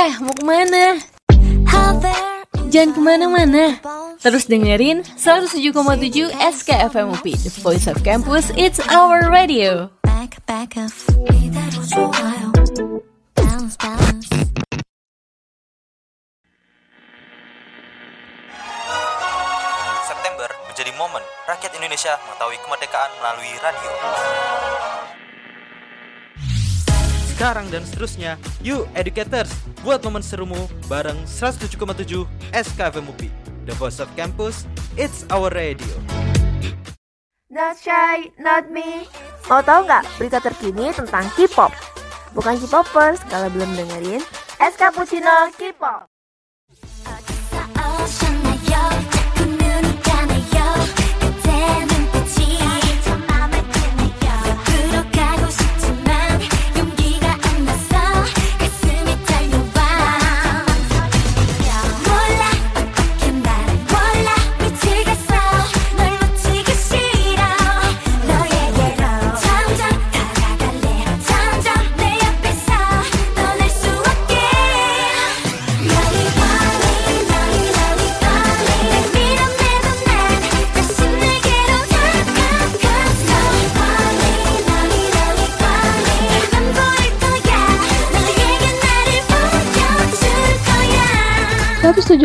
Eh, mau ke mana? Jangan ke mana-mana. Terus dengerin 107,7 SKFM UP, The Voice of Campus, It's Our Radio. September menjadi momen rakyat Indonesia mengetahui kemerdekaan melalui radio. Sekarang dan seterusnya, you educators, buat momen serumu bareng 107,7 SKFM UPI. The Voice of Campus, it's our radio. Not shy, not me. Mau tahu nggak berita terkini tentang K-pop? Bukan K-popers kalau belum dengerin Es Cappuccino K-pop.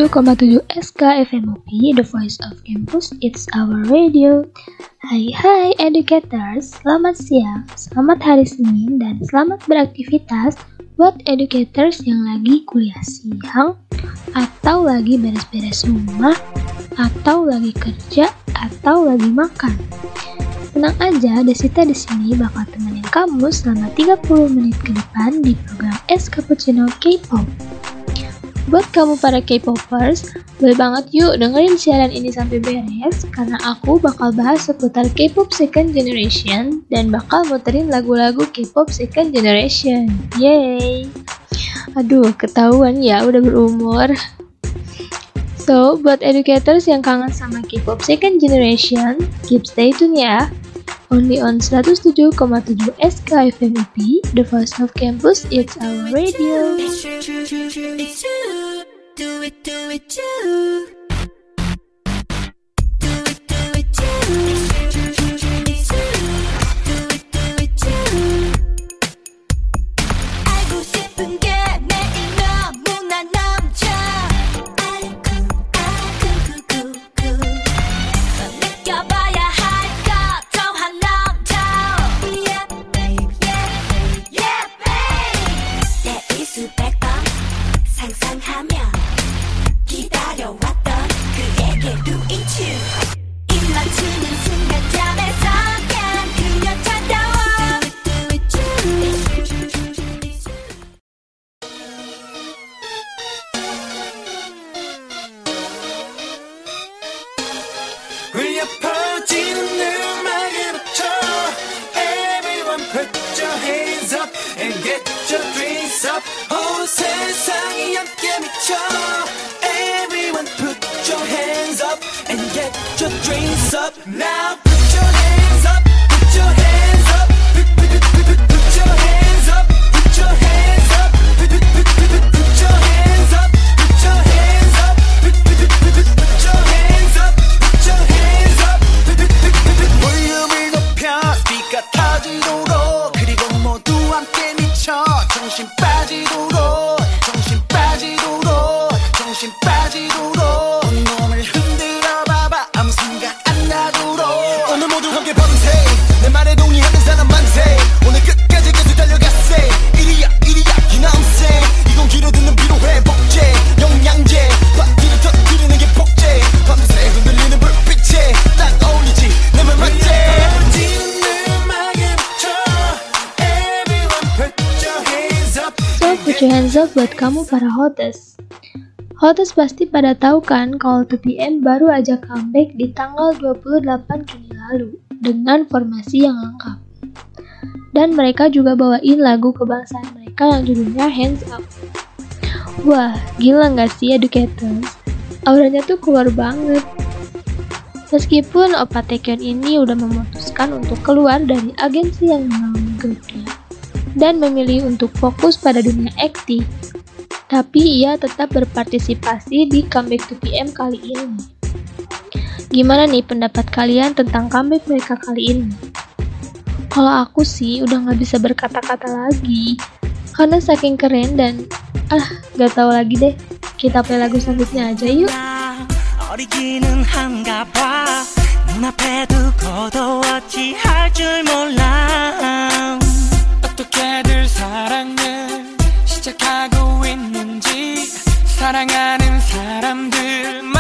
Tujuh koma tujuh SK FMOP, The Voice of Campus, It's Our Radio. Hai hai educators, selamat siang, selamat hari Senin, dan selamat beraktivitas buat educators yang lagi kuliah siang, atau lagi beres-beres rumah, atau lagi kerja, atau lagi makan. Tenang aja, Desita di sini bakal temenin kamu selama 30 menit ke depan di program Es Cappuccino K-pop. Buat kamu para K-popers, boleh banget yuk dengerin siaran ini sampai beres karena aku bakal bahas seputar K-pop second generation dan bakal muterin lagu-lagu K-pop second generation. Yeay! Aduh, ketahuan ya udah berumur. So, buat educators yang kangen sama K-pop second generation, keep stay tune ya. Only on 107,7 SKFM UP, The Voice of Campus, it's our radio. do it, do it buat kamu para hotes. Hotes pasti pada tahu kan kalau 2PM baru aja comeback di tanggal 28 Juni lalu dengan formasi yang lengkap. Dan mereka juga bawain lagu kebangsaan mereka yang judulnya Hands Up. Wah, gila nggak sih educators? Auranya tuh keluar banget. Meskipun Opa Taekyon ini udah memutuskan untuk keluar dari agensi yang menaungi grupnya dan memilih untuk fokus pada dunia akting, tapi ia tetap berpartisipasi di Comeback to PM kali ini. Gimana nih pendapat kalian tentang comeback mereka kali ini? Kalau aku sih udah nggak bisa berkata-kata lagi, karena saking keren dan ah gak tahu lagi deh. Kita play lagu selanjutnya aja yuk. 어리기는 한가 봐 눈앞에 두고도 어찌할 줄 몰라 어떻게들 사랑을 시작하고 있는지 사랑하는 사람들 말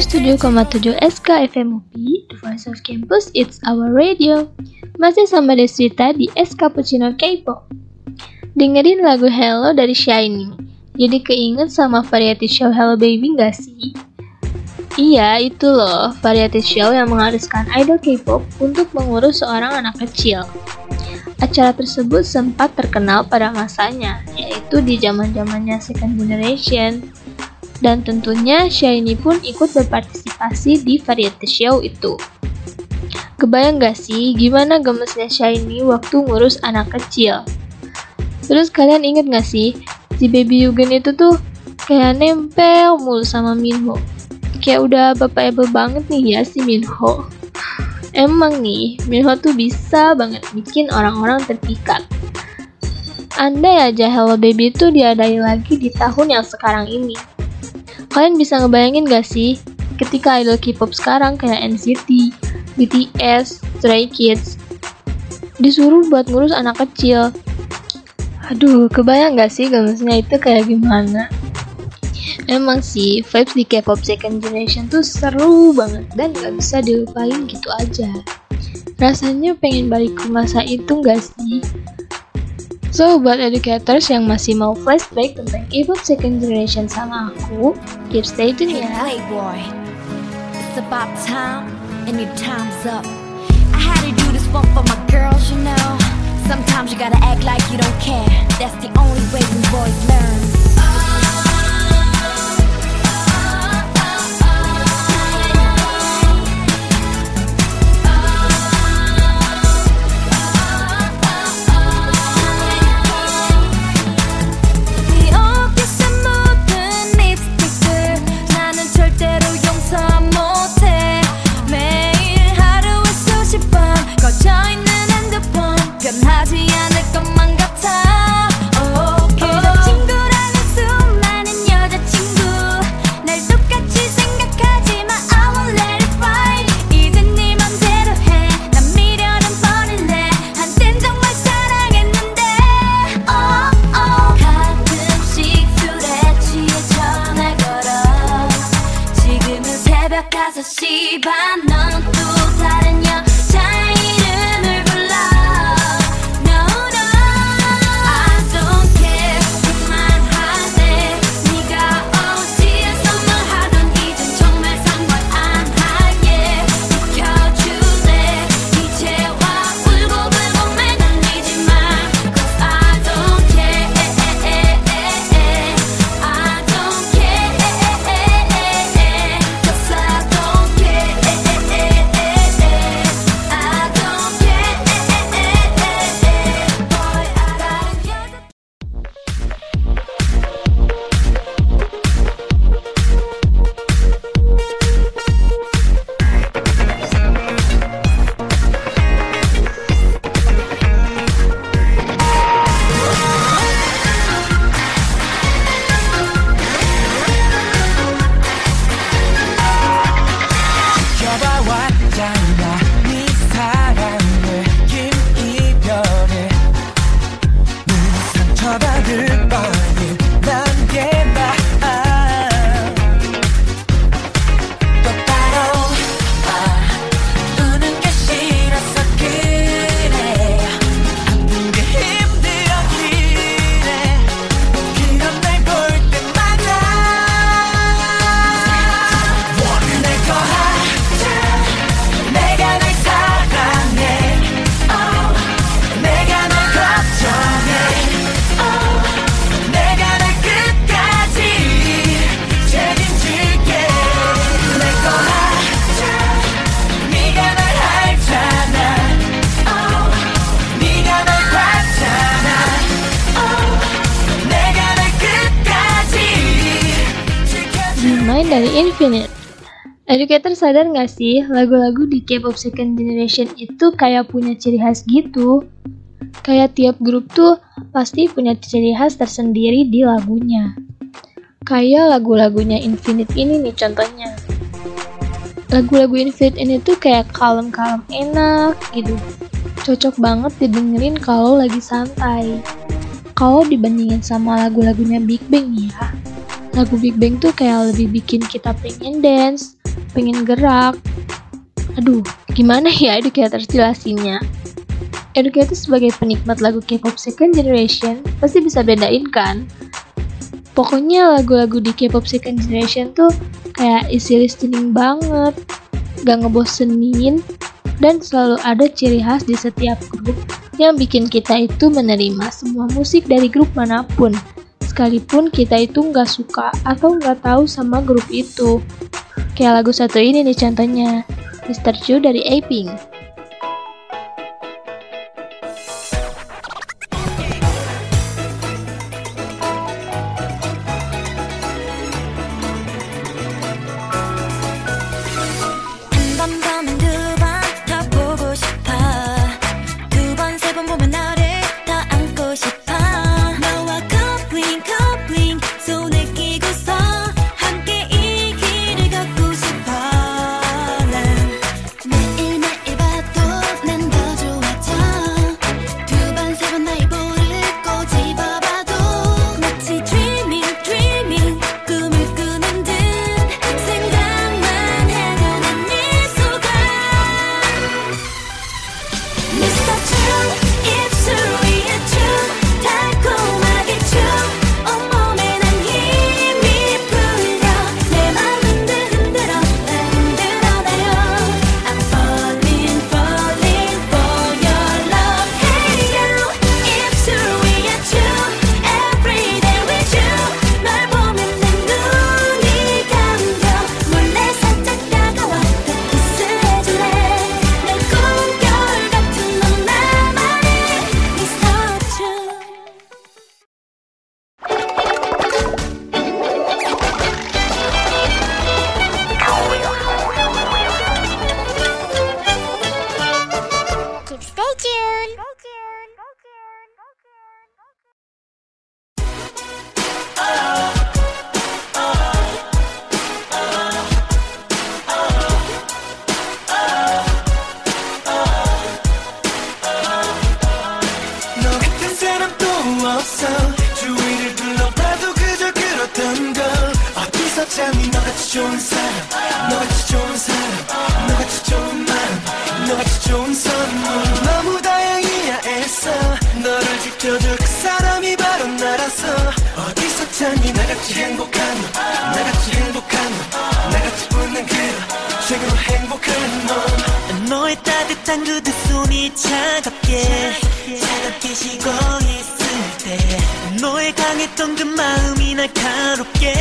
107,7 SK FM UPI, The Voice of Campus, It's Our Radio. Masih sama Deswita di S Cappuccino K-pop. Dengerin lagu Hello dari Shiny. Jadi keinget sama variety show Hello Baby gak sih? Iya, itu loh, variety show yang mengharuskan idol K-pop untuk mengurus seorang anak kecil. Acara tersebut sempat terkenal pada masanya, yaitu di zaman-zamannya Second Generation. Dan tentunya Shiny pun ikut berpartisipasi di variety show itu. Kebayang gak sih gimana gemesnya Shiny waktu ngurus anak kecil? Terus kalian inget gak sih, si Baby Yugen itu tuh kayak nempel mulu sama Minho. Kayak udah bapak-ibu banget nih ya si Minho. Emang nih, Minho tuh bisa banget bikin orang-orang terpikat. Andai aja Hello Baby itu diadai lagi di tahun yang sekarang ini. Kalian bisa ngebayangin gak sih ketika idol K-pop sekarang kayak NCT, BTS, Stray Kids disuruh buat ngurus anak kecil. Aduh, kebayang gak sih gemesnya itu kayak gimana? Emang sih, vibes di K-pop second generation tuh seru banget dan gak bisa dilupain gitu aja. Rasanya pengen balik ke masa itu gak sih? So, buat educators yang masih mau flashback tentang K-pop second generation sama aku, keep stay tune ya. Playboy. It's about time and your time's up. I had to do this one for my girls, you know. Sometimes you gotta act like you don't care. That's the only way we boys learn. Dari Infinite. Educator sadar nggak sih lagu-lagu di K-pop second generation itu kayak punya ciri khas gitu? Kayak tiap grup tuh pasti punya ciri khas tersendiri di lagunya. Kayak lagu-lagunya Infinite ini nih contohnya. Lagu-lagu Infinite ini tuh kayak kalem-kalem enak gitu. Cocok banget didengerin kalau lagi santai. Kalau dibandingin sama lagu-lagunya Big Bang ya, lagu Big Bang tuh kayak lebih bikin kita pengen dance, pengen gerak. Aduh, gimana ya educator jelasinnya? Educator sebagai penikmat lagu K-pop second generation pasti bisa bedain kan? Pokoknya lagu-lagu di K-pop second generation tuh kayak isi listening banget, gak ngebosenin, dan selalu ada ciri khas di setiap grup yang bikin kita itu menerima semua musik dari grup mana pun, sekalipun kita itu nggak suka atau nggak tahu sama grup itu. Kayak lagu satu ini nih contohnya, Mr. Chu dari A-Pink. 찾니 너같이 좋은 사람 너같이 좋은 사람 너같이 좋은 마음 너같이 좋은 선물. 너무 다행이야 애써. 너를 지켜줄 그 사람이 바로 나라서. 어디서 찾니? 나같이 행복한 너 나같이 행복한 너 나같이 웃는 그너 최고로 행복한 너 너의 따뜻한 그 두 손이 차갑게 차갑게. 식어 있을 때. 너의 강했던 그 마음이 날카롭게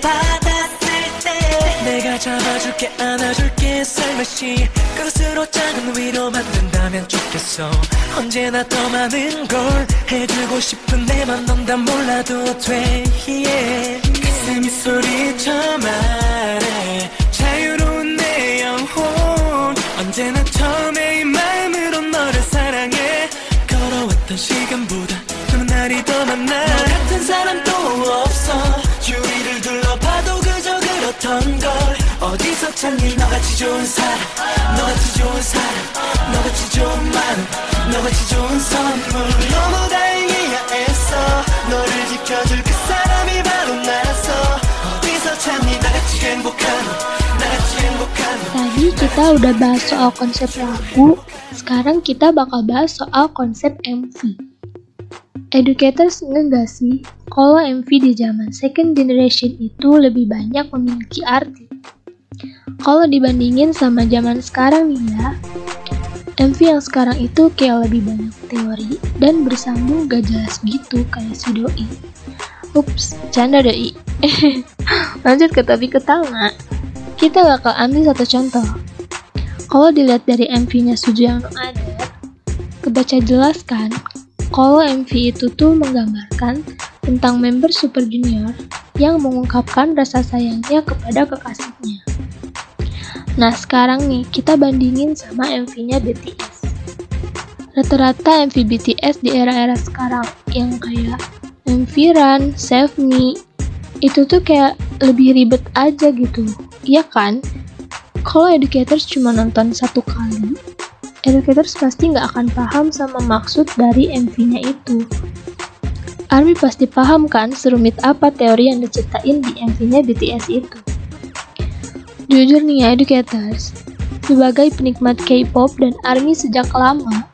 받았을 때 내가 잡아줄게 안아줄게 살며시. 그릇으로 작은 위로 만든다면 좋겠어. 언제나 더 많은 걸 해주고 싶은 내맘 넌다 몰라도 돼. yeah. 가슴이 소리쳐 말해 자유로운 내 영혼. 언제나 처음에 이 마음으로 너를 사랑해. 걸어왔던 시간보다 너는 날이 더 많아. 너 같은 사람 또 그저 그렇던 걸 어디서 찾니 너같이 좋은 사람 너같이 좋은 사람 너같이 좋은 마음 너같이 좋은 선물 너무 다행이야 애써 너를 지켜줄 그 사람이 바로 나라서 어디서 찾니 나같이 행복한 너 나같이 행복한 너 Tadi kita udah bahas soal konsep lagu, sekarang kita bakal bahas soal konsep MV. Educators nggak sih kalau MV di zaman second generation itu lebih banyak memiliki arti? Kalau dibandingin sama zaman sekarang nih ya, MV yang sekarang itu kayak lebih banyak teori dan bersambung gak jelas gitu kayak si doi. Ups, canda doi. Lanjut ke topik utama. Kita bakal ambil satu contoh. Kalau dilihat dari MV-nya Suju yang ada, kebaca jelas kan kalau MV itu tuh menggambarkan tentang member Super Junior yang mengungkapkan rasa sayangnya kepada kekasihnya. Nah sekarang nih kita bandingin sama MV-nya BTS. Rata-rata MV BTS di era-era sekarang yang kayak MV Run, Save Me, itu tuh kayak lebih ribet aja gitu. Iya kan? Kalau educators cuma nonton satu kali, educators pasti nggak akan paham sama maksud dari MV-nya itu. Army pasti paham kan serumit apa teori yang diceritain di MV-nya BTS itu. Jujur nih ya educators, sebagai penikmat K-pop dan ARMY sejak lama,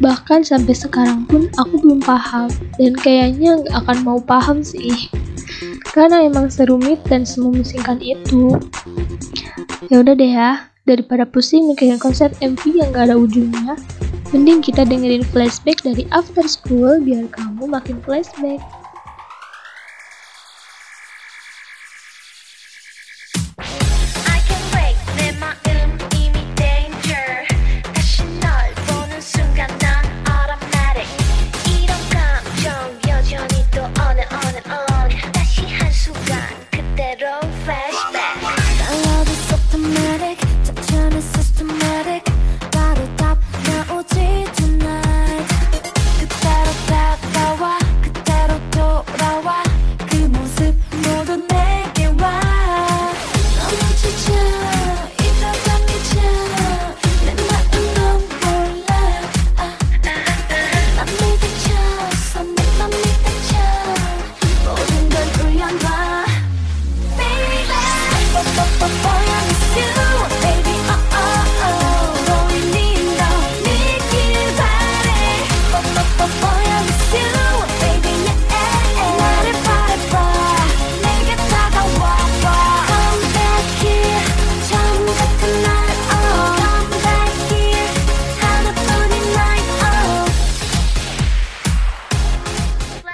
bahkan sampai sekarang pun aku belum paham dan kayaknya nggak akan mau paham sih. Karena emang serumit dan sememusingkan itu. Ya udah deh ya, daripada pusing mikirin konsep MV yang gak ada ujungnya, Mending kita dengerin flashback dari After School biar kamu makin flashback.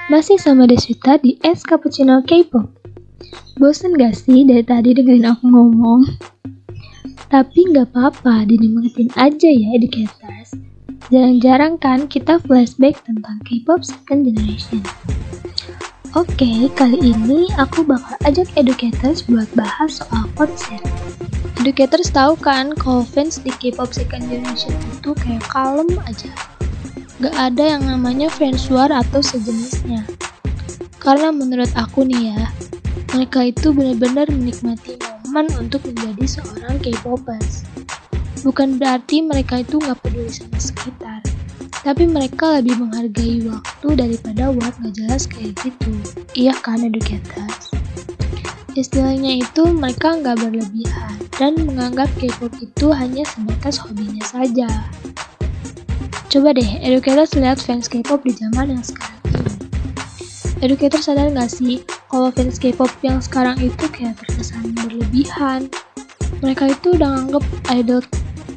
Masih sama Deswita di Es Cappuccino K-pop. Bosen gak sih dari tadi dengerin aku ngomong? Tapi nggak apa-apa, dinikmatin aja ya educators. Jarang-jarang kan kita flashback tentang K-pop second generation. Oke, kali ini aku bakal ajak educators buat bahas soal konser. Educators tahu kan kalau fans di K-pop second generation itu kayak kalem aja gak ada yang namanya fans war atau sejenisnya. Karena menurut aku nih ya, mereka itu benar-benar menikmati momen untuk menjadi seorang K-popers. Bukan berarti mereka itu gak peduli sama sekitar, tapi mereka lebih menghargai waktu daripada buat gak jelas kayak gitu. Iya kan educators? Istilahnya itu mereka nggak berlebihan dan menganggap K-pop itu hanya sebatas hobinya saja. Coba deh, educators lihat fans K-pop di zaman yang sekarang ini. Educator sadar gak sih kalau fans K-pop yang sekarang itu kayak terkesan berlebihan. Mereka itu udah nganggep idol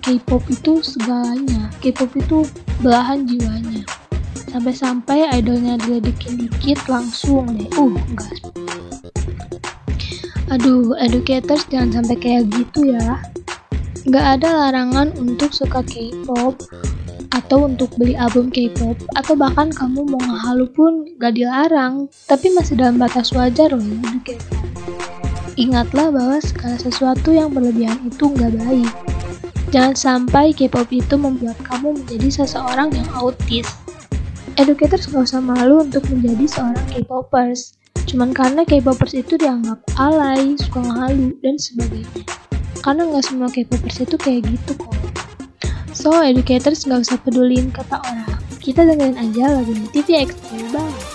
K-pop itu segalanya. K-pop itu belahan jiwanya. Sampai-sampai idolnya diledekin dikit langsung deh. Uh, enggak. Aduh, educators jangan sampai kayak gitu ya. Gak ada larangan untuk suka K-pop atau untuk beli album K-pop atau bahkan kamu mau ngehalu pun gak dilarang. Tapi masih dalam batas wajar loh ya K-pop ingatlah bahwa segala sesuatu yang berlebihan itu gak baik. Jangan sampai K-pop itu membuat kamu menjadi seseorang yang autis. Educators gak usah malu untuk menjadi seorang K-popers. Cuman karena K-popers itu dianggap alay, suka ngehalu, dan sebagainya. Karena gak semua K-popers itu kayak gitu kok So, educators nggak usah pedulin kata orang. Kita dengerin aja lagu TV Expo. Bye!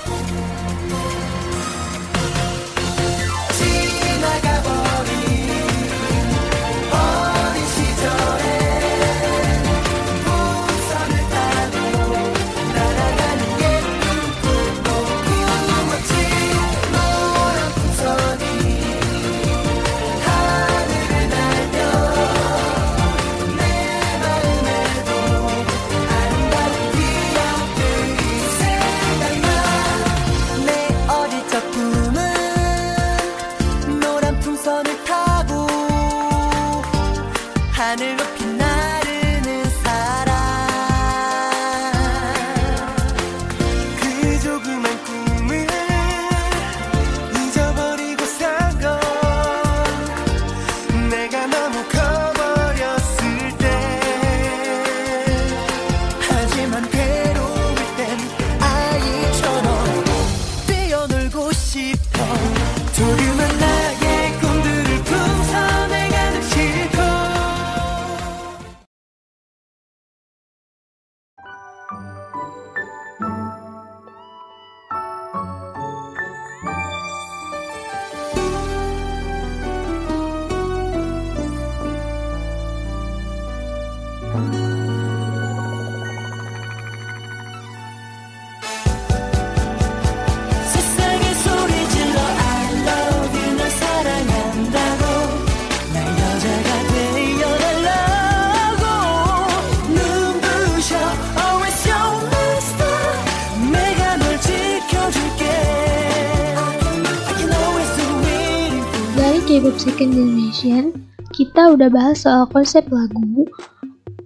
Udah bahas soal konsep lagu,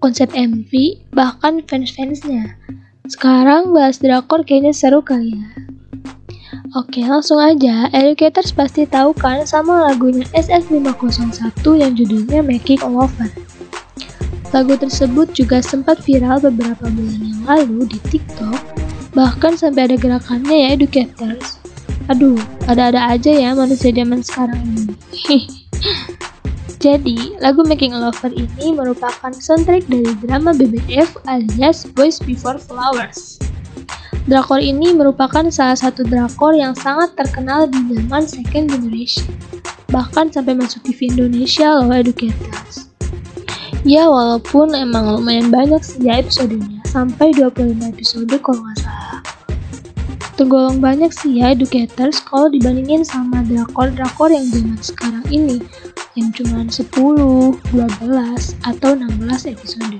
konsep MV, bahkan fans-fansnya. Sekarang bahas drakor kayaknya seru kali ya. Oke, langsung aja. Educators pasti tahu kan sama lagunya SF501 yang judulnya Making a Lover. Lagu tersebut juga sempat viral beberapa bulan yang lalu di TikTok, bahkan sampai ada gerakannya ya Educators. Aduh, ada-ada aja ya manusia zaman sekarang ini. Jadi, lagu Making a Lover ini merupakan soundtrack dari drama BBF alias Boys Before Flowers. Drakor ini merupakan salah satu drakor yang sangat terkenal di zaman second generation. Bahkan sampai masuk TV Indonesia loh Educators. Ya walaupun emang lumayan banyak sih ya episodenya, sampai 25 episode kalau nggak salah. Tergolong banyak sih ya Educators kalau dibandingin sama drakor-drakor yang zaman sekarang ini, yang cuma 10, 12, atau 16 episode.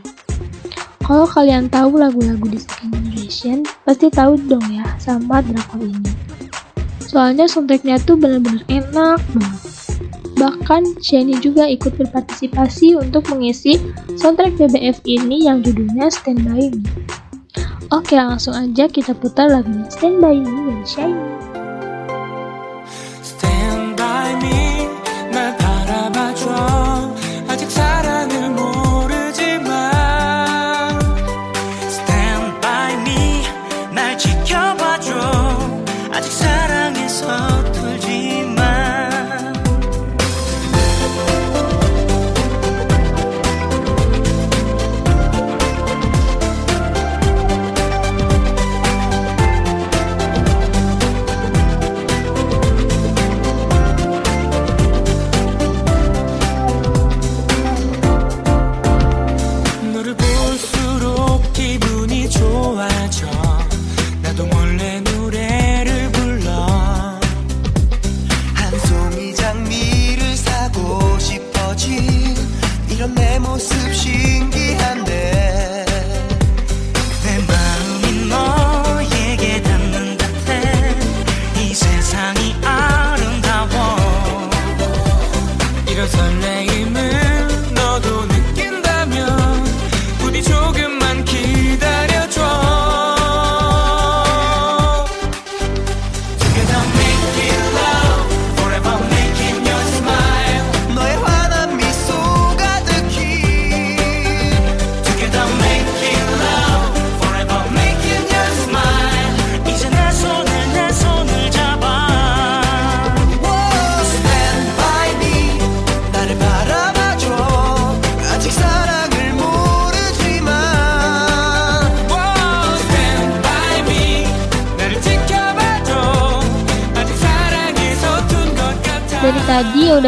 Kalau kalian tahu lagu-lagu di Second Generation, pasti tahu dong ya sama drakor ini. Soalnya soundtracknya tuh bener-bener enak banget. Bahkan Shiny juga ikut berpartisipasi untuk mengisi soundtrack BBF ini yang judulnya Stand By Me. Oke langsung aja kita putar lagunya Stand By Me dari Shiny.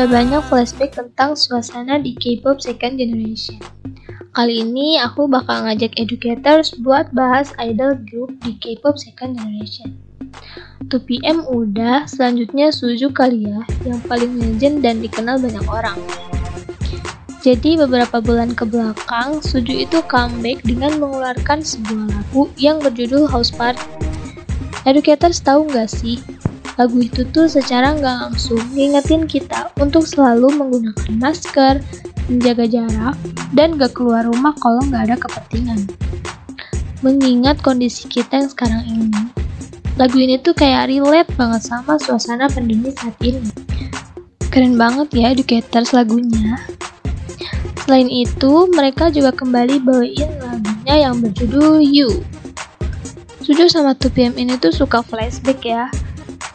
Tadi udah banyak flashback tentang suasana di K-pop Second Generation. Kali ini aku bakal ngajak educators buat bahas idol group di K-pop Second Generation. 2PM udah, selanjutnya Suzu kali ya, yang paling legend dan dikenal banyak orang. Jadi beberapa bulan ke belakang, Suju itu comeback dengan mengeluarkan sebuah lagu yang berjudul House Party. Educators tahu nggak sih, lagu itu tuh secara nggak langsung ngingetin kita untuk selalu menggunakan masker, menjaga jarak, dan gak keluar rumah kalau nggak ada kepentingan. Mengingat kondisi kita yang sekarang ini, lagu ini tuh kayak relate banget sama suasana pandemi saat ini. Keren banget ya Educators lagunya. Selain itu, mereka juga kembali bawain lagunya yang berjudul You. Suju sama 2PM ini tuh suka flashback ya.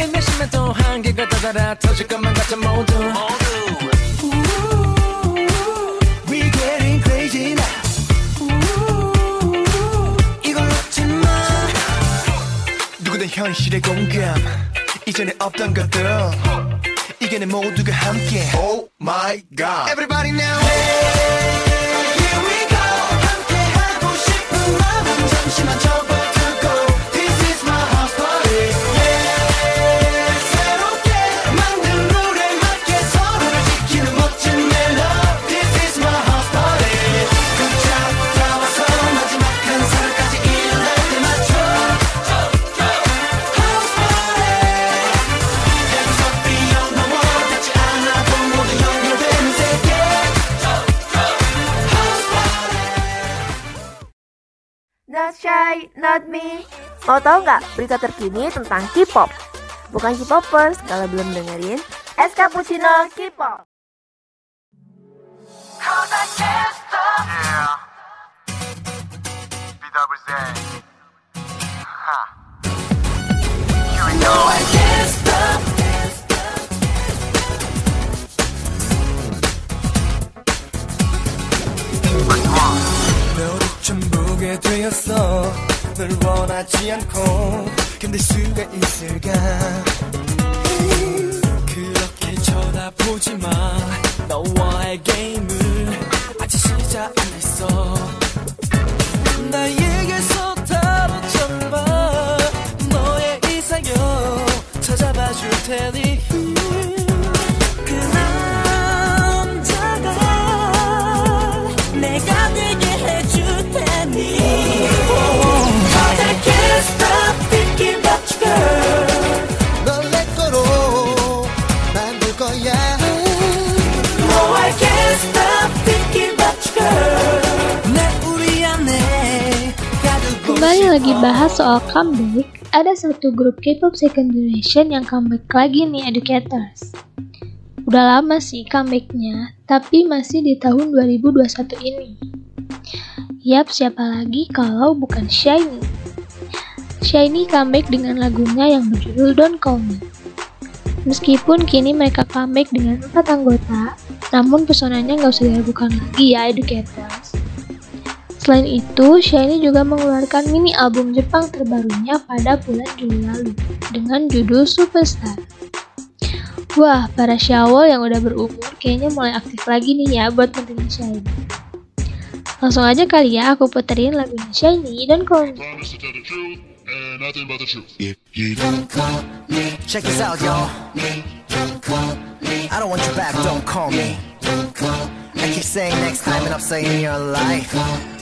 인내심에 또 한계가 다다라. 터질 것만 같아 모두. 현실의 공감. 이전에 없던 것들. 이겨내 모두가 함께. Oh my god. Everybody now. Here shy, not me. Mau tahu nggak berita terkini tentang K-pop? Bukan K-popers kalau belum dengerin Es Cappuccino K-pop. 너 좀 보게 되었어. 널 원하지 않고 견딜 수가 있을까? 그렇게 쳐다보지 마. 너와의 게임을 아직 시작 안 했어. 나에게서 다뤄져봐. 너의 이상형 찾아봐 줄 테니 lagi bahas soal comeback, ada satu grup K-pop second generation yang comeback lagi nih Educators. Udah lama sih comebacknya, tapi masih di tahun 2021 ini. Yap, siapa lagi kalau bukan Shiny? Shiny comeback dengan lagunya yang berjudul Don't Call Me. Meskipun kini mereka comeback dengan empat anggota, namun pesonanya nggak usah diragukan lagi ya Educators. Selain itu, Shiny juga mengeluarkan mini album Jepang terbarunya pada bulan Juli lalu dengan judul Superstar. Wah, para Shawol yang udah berumur kayaknya mulai aktif lagi nih ya buat pentingin Shiny. Langsung aja kali ya aku puterin lagunya Shiny dan me, check this out, y'all. I don't want you back, don't call me. I keep saying next time and I'm saying in your life.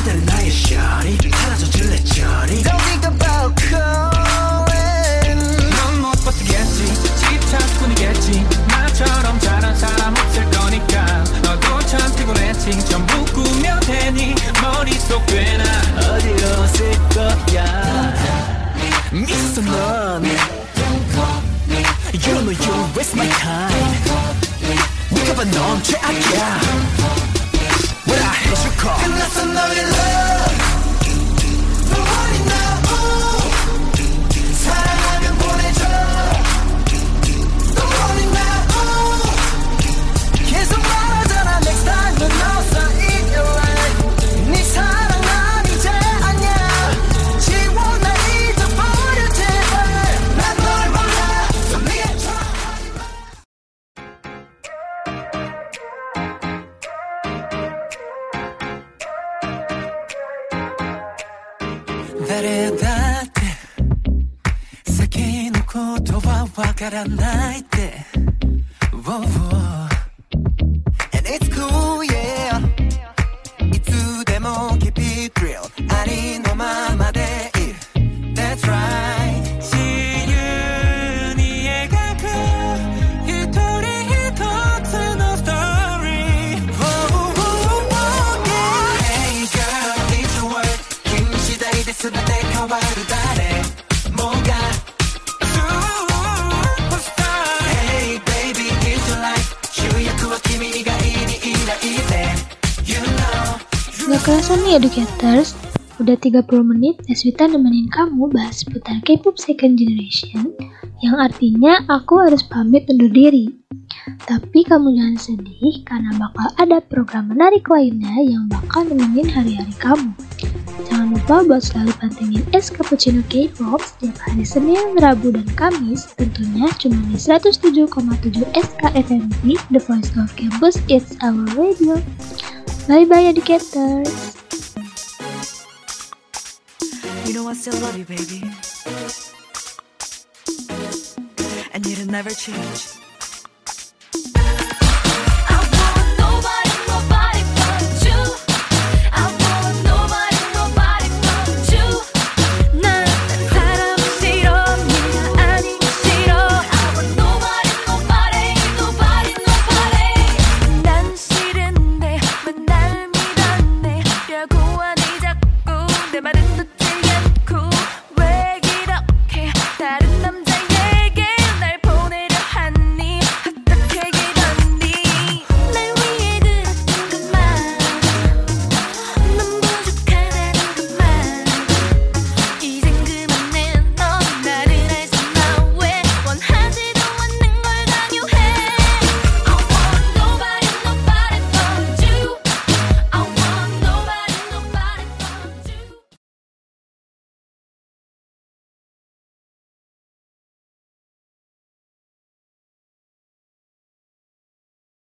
그대는 나의 shawty 사라져 줄래 저리 Don't think about calling 넌못 버티겠지. 집착뿐이겠지. 나처럼 잘한 사람 없을 거니까. 너도 참 피곤했지. 전부 꾸며 대니 머릿속 꽤나 어디로 쓸 거야. 미쳤어 넌 You know you waste my time. 니가봐 넌 최악이야. What call. Can I know your love? からない Nih educators, udah 30 menit Deswita nemenin kamu bahas seputar K-pop second generation, yang artinya aku harus pamit undur diri. Tapi kamu jangan sedih karena bakal ada program menarik lainnya yang bakal nemenin hari-hari kamu. Jangan lupa buat selalu pantengin Es Cappuccino K-pop setiap hari Senin, Rabu, dan Kamis tentunya cuma di 107,7 SKFMP The Voice of Campus It's Our Radio. Bye bye educators. You know I still love you, baby. And it'll never change.